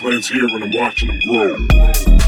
Here and I'm watching them grow.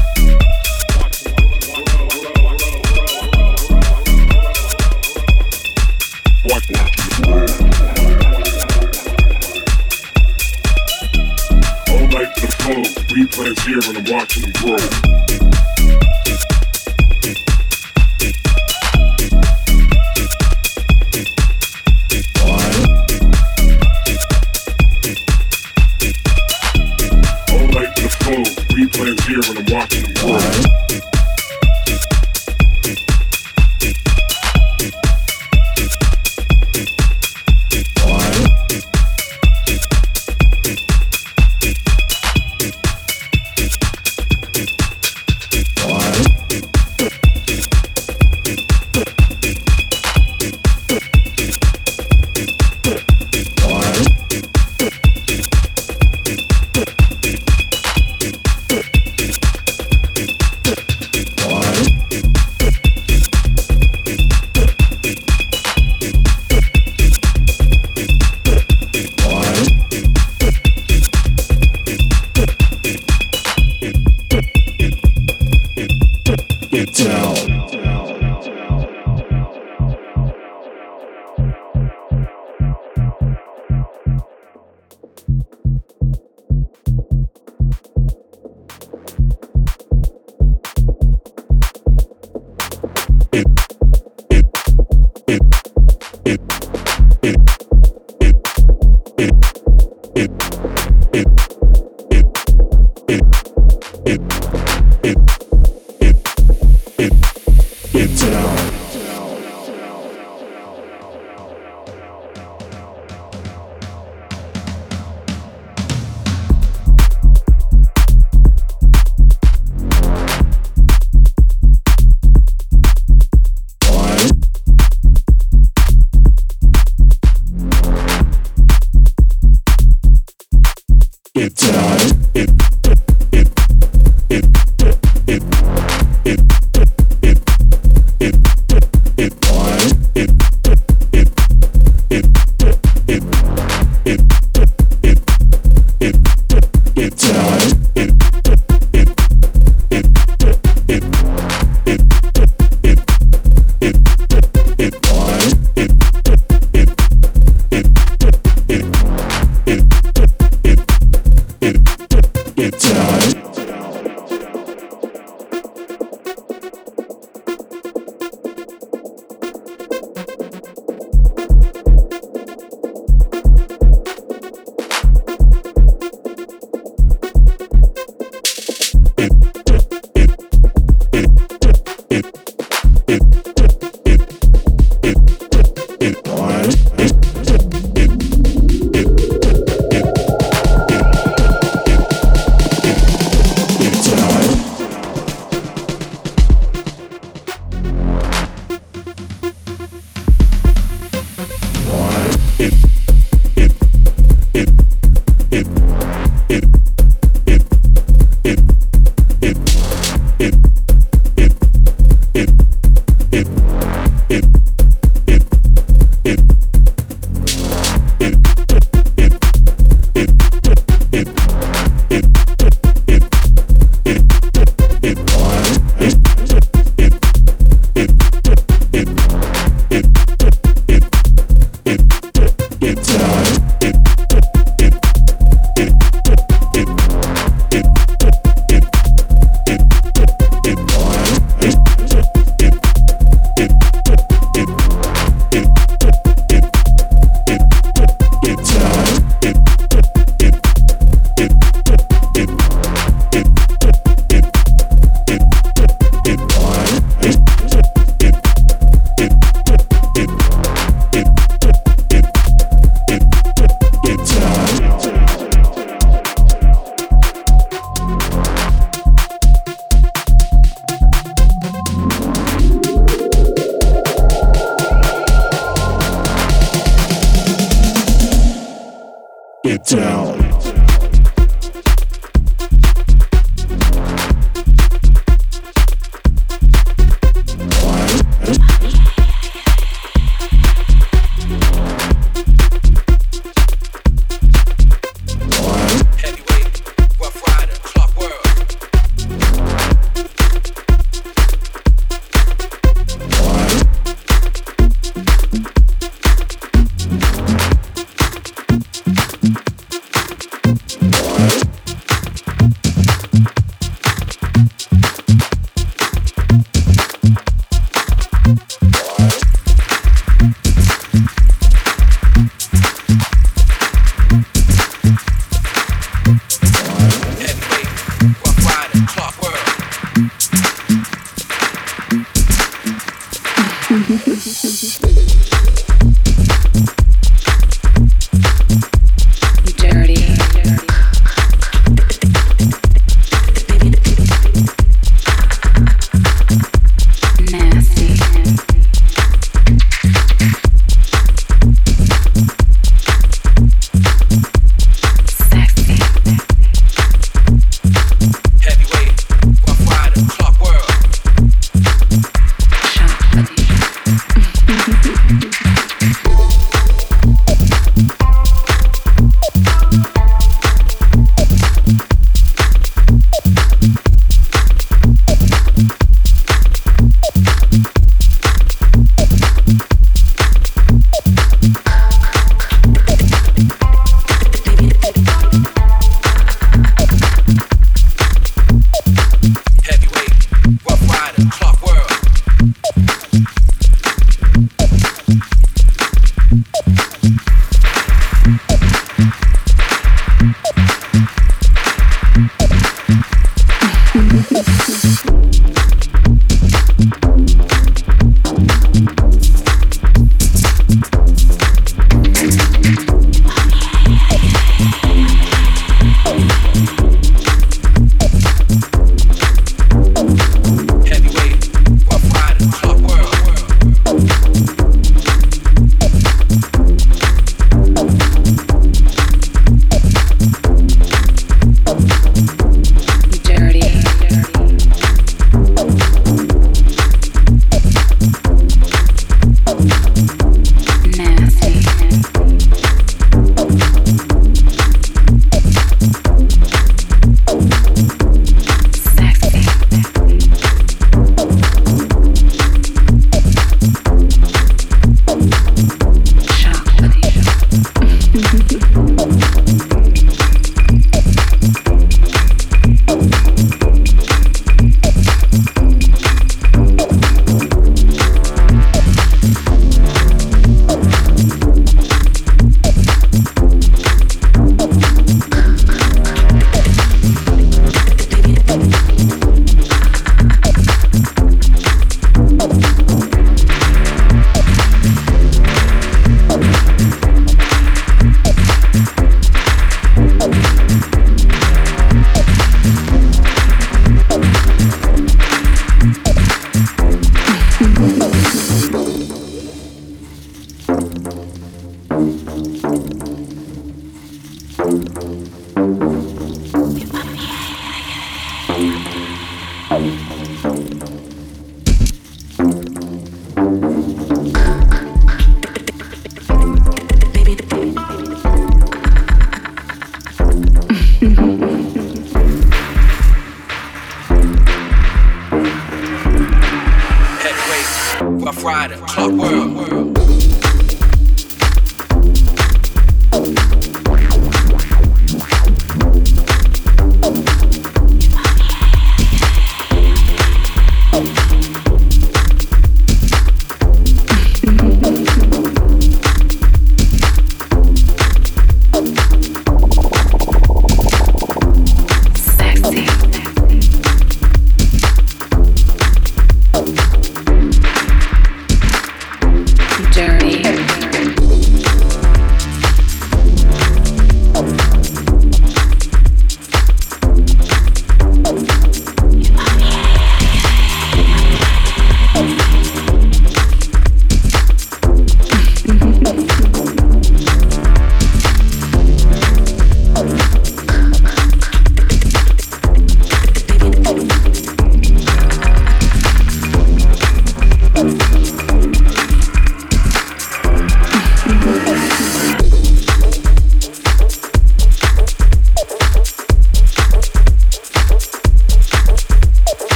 Mm-hmm.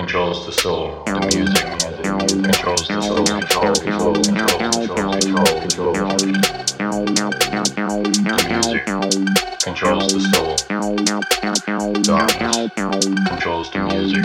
controls the soul, the music, music controls the soul, control, control, control, control, control, control. The music controls the soul. Darkness controls the music.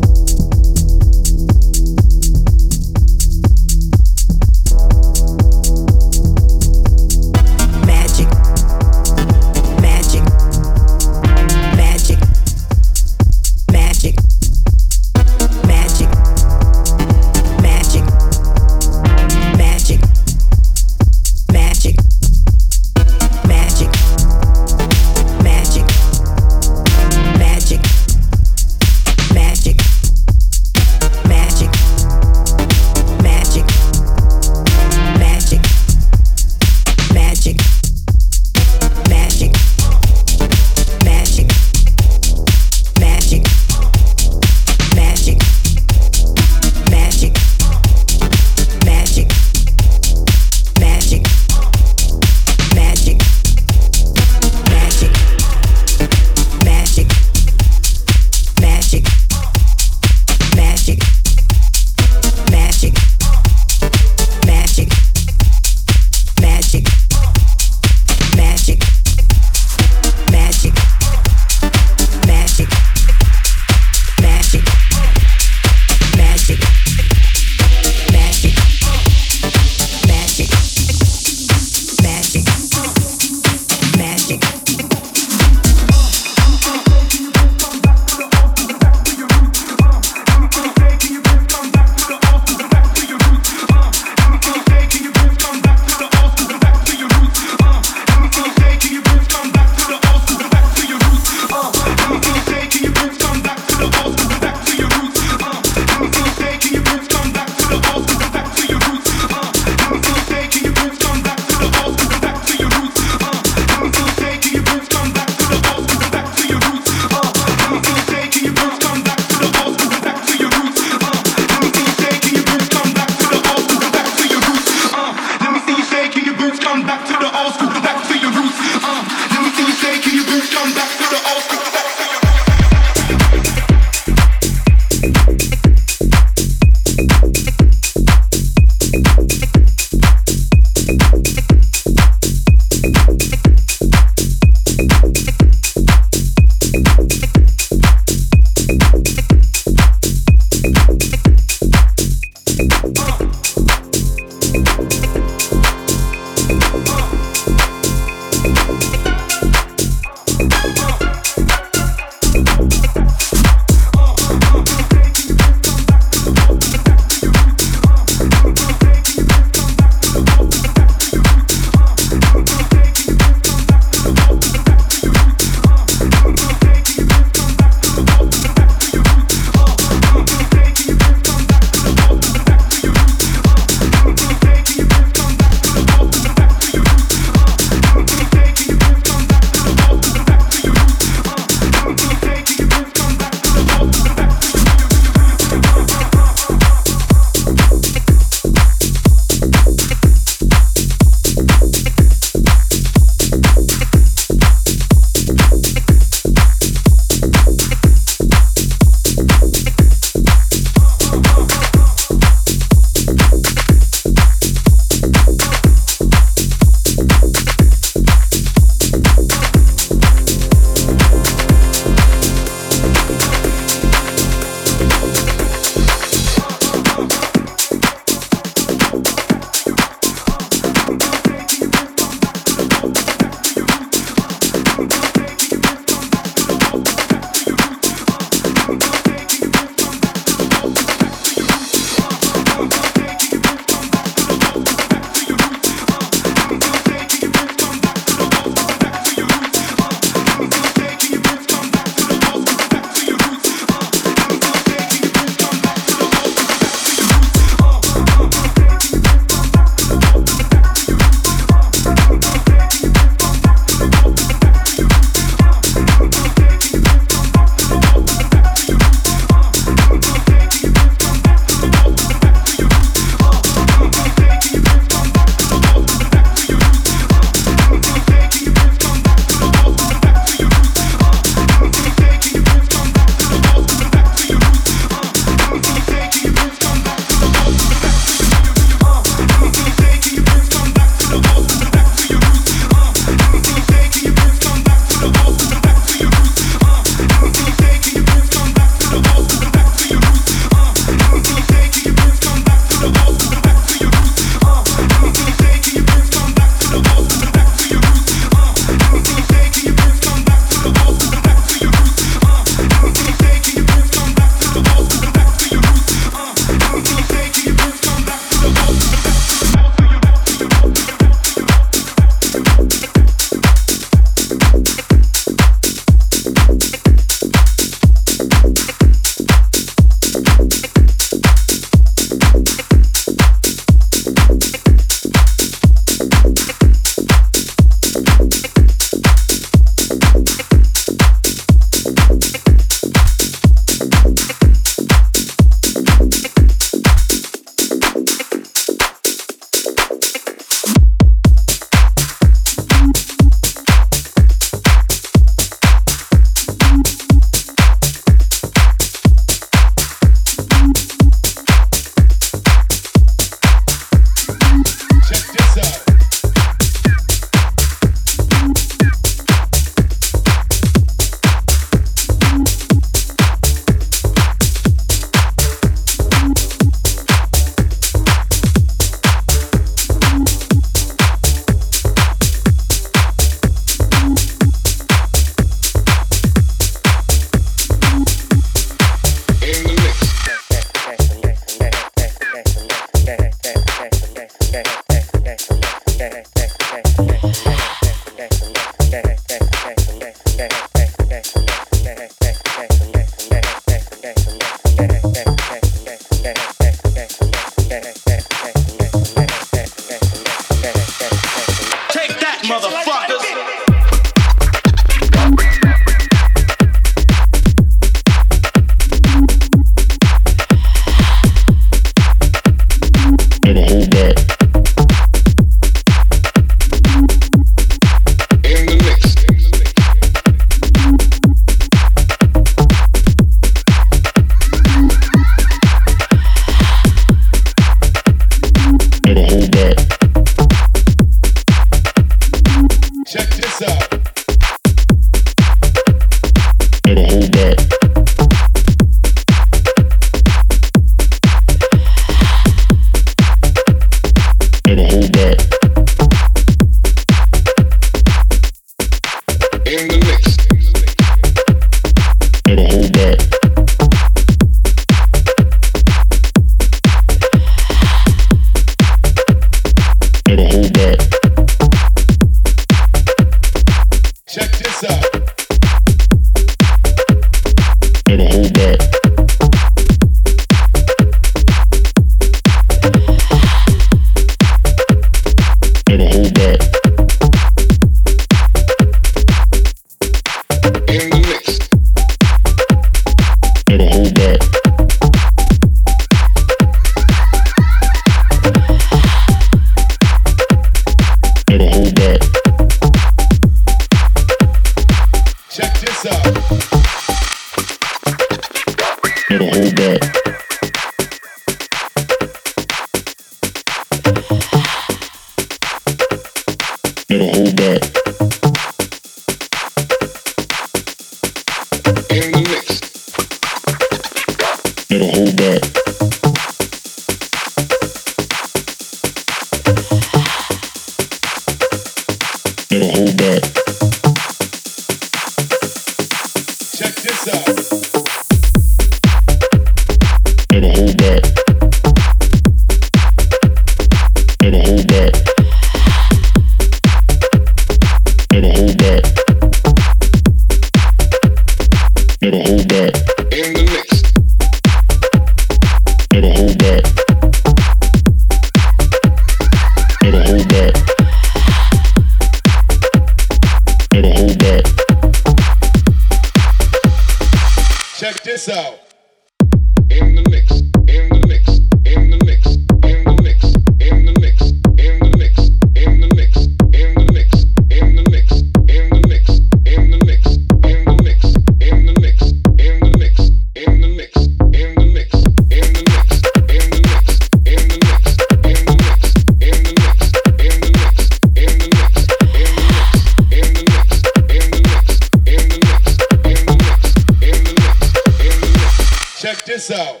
this out.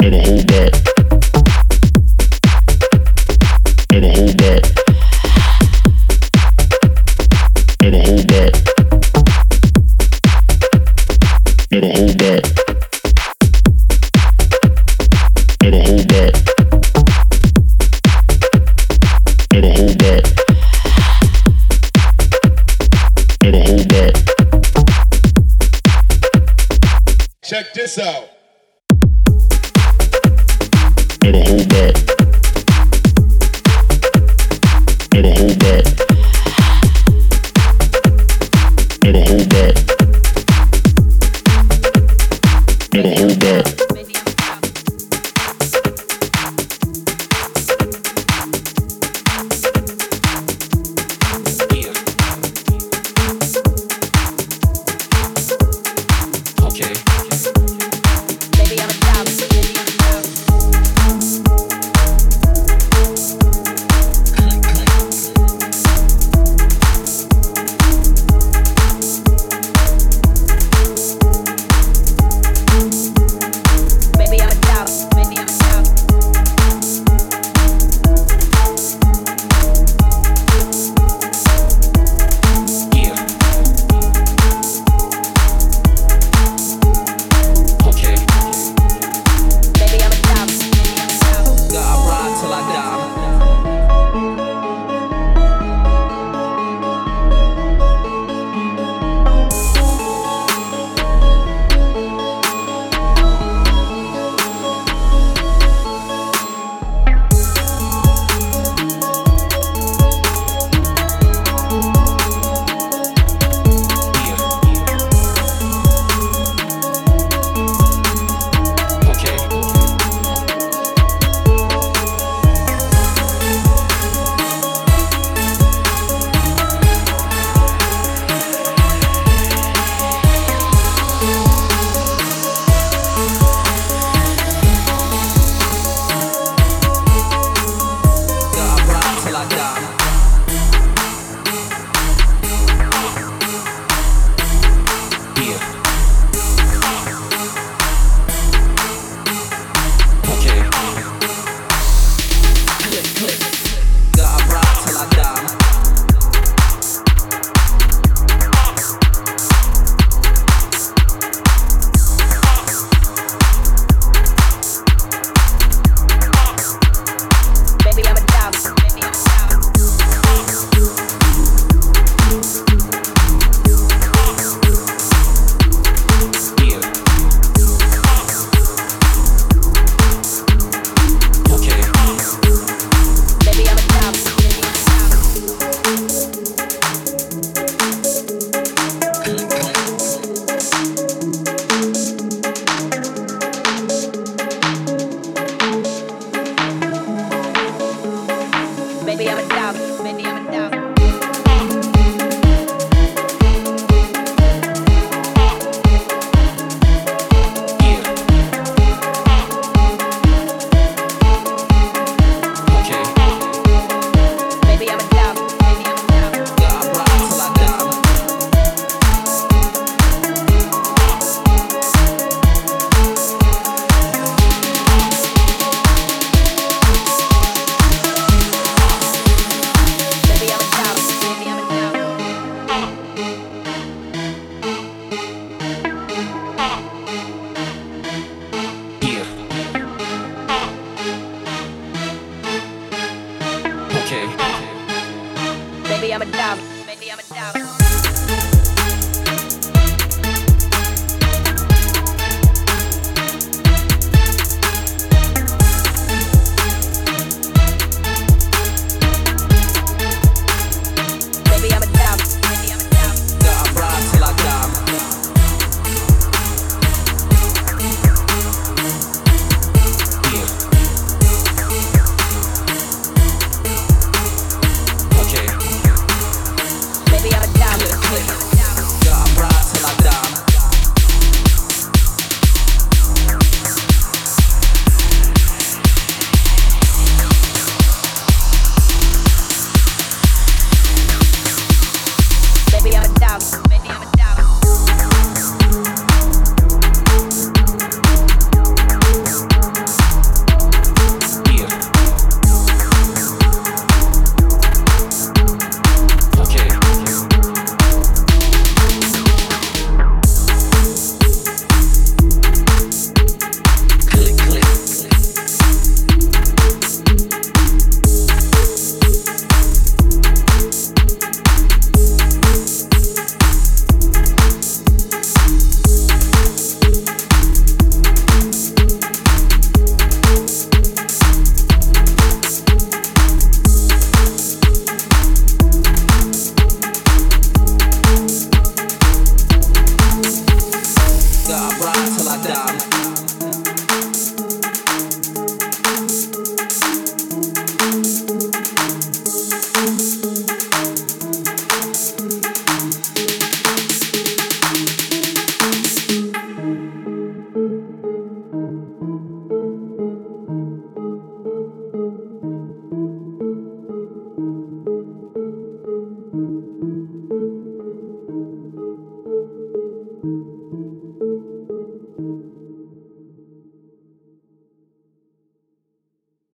Never hold back. Never hold back. this out.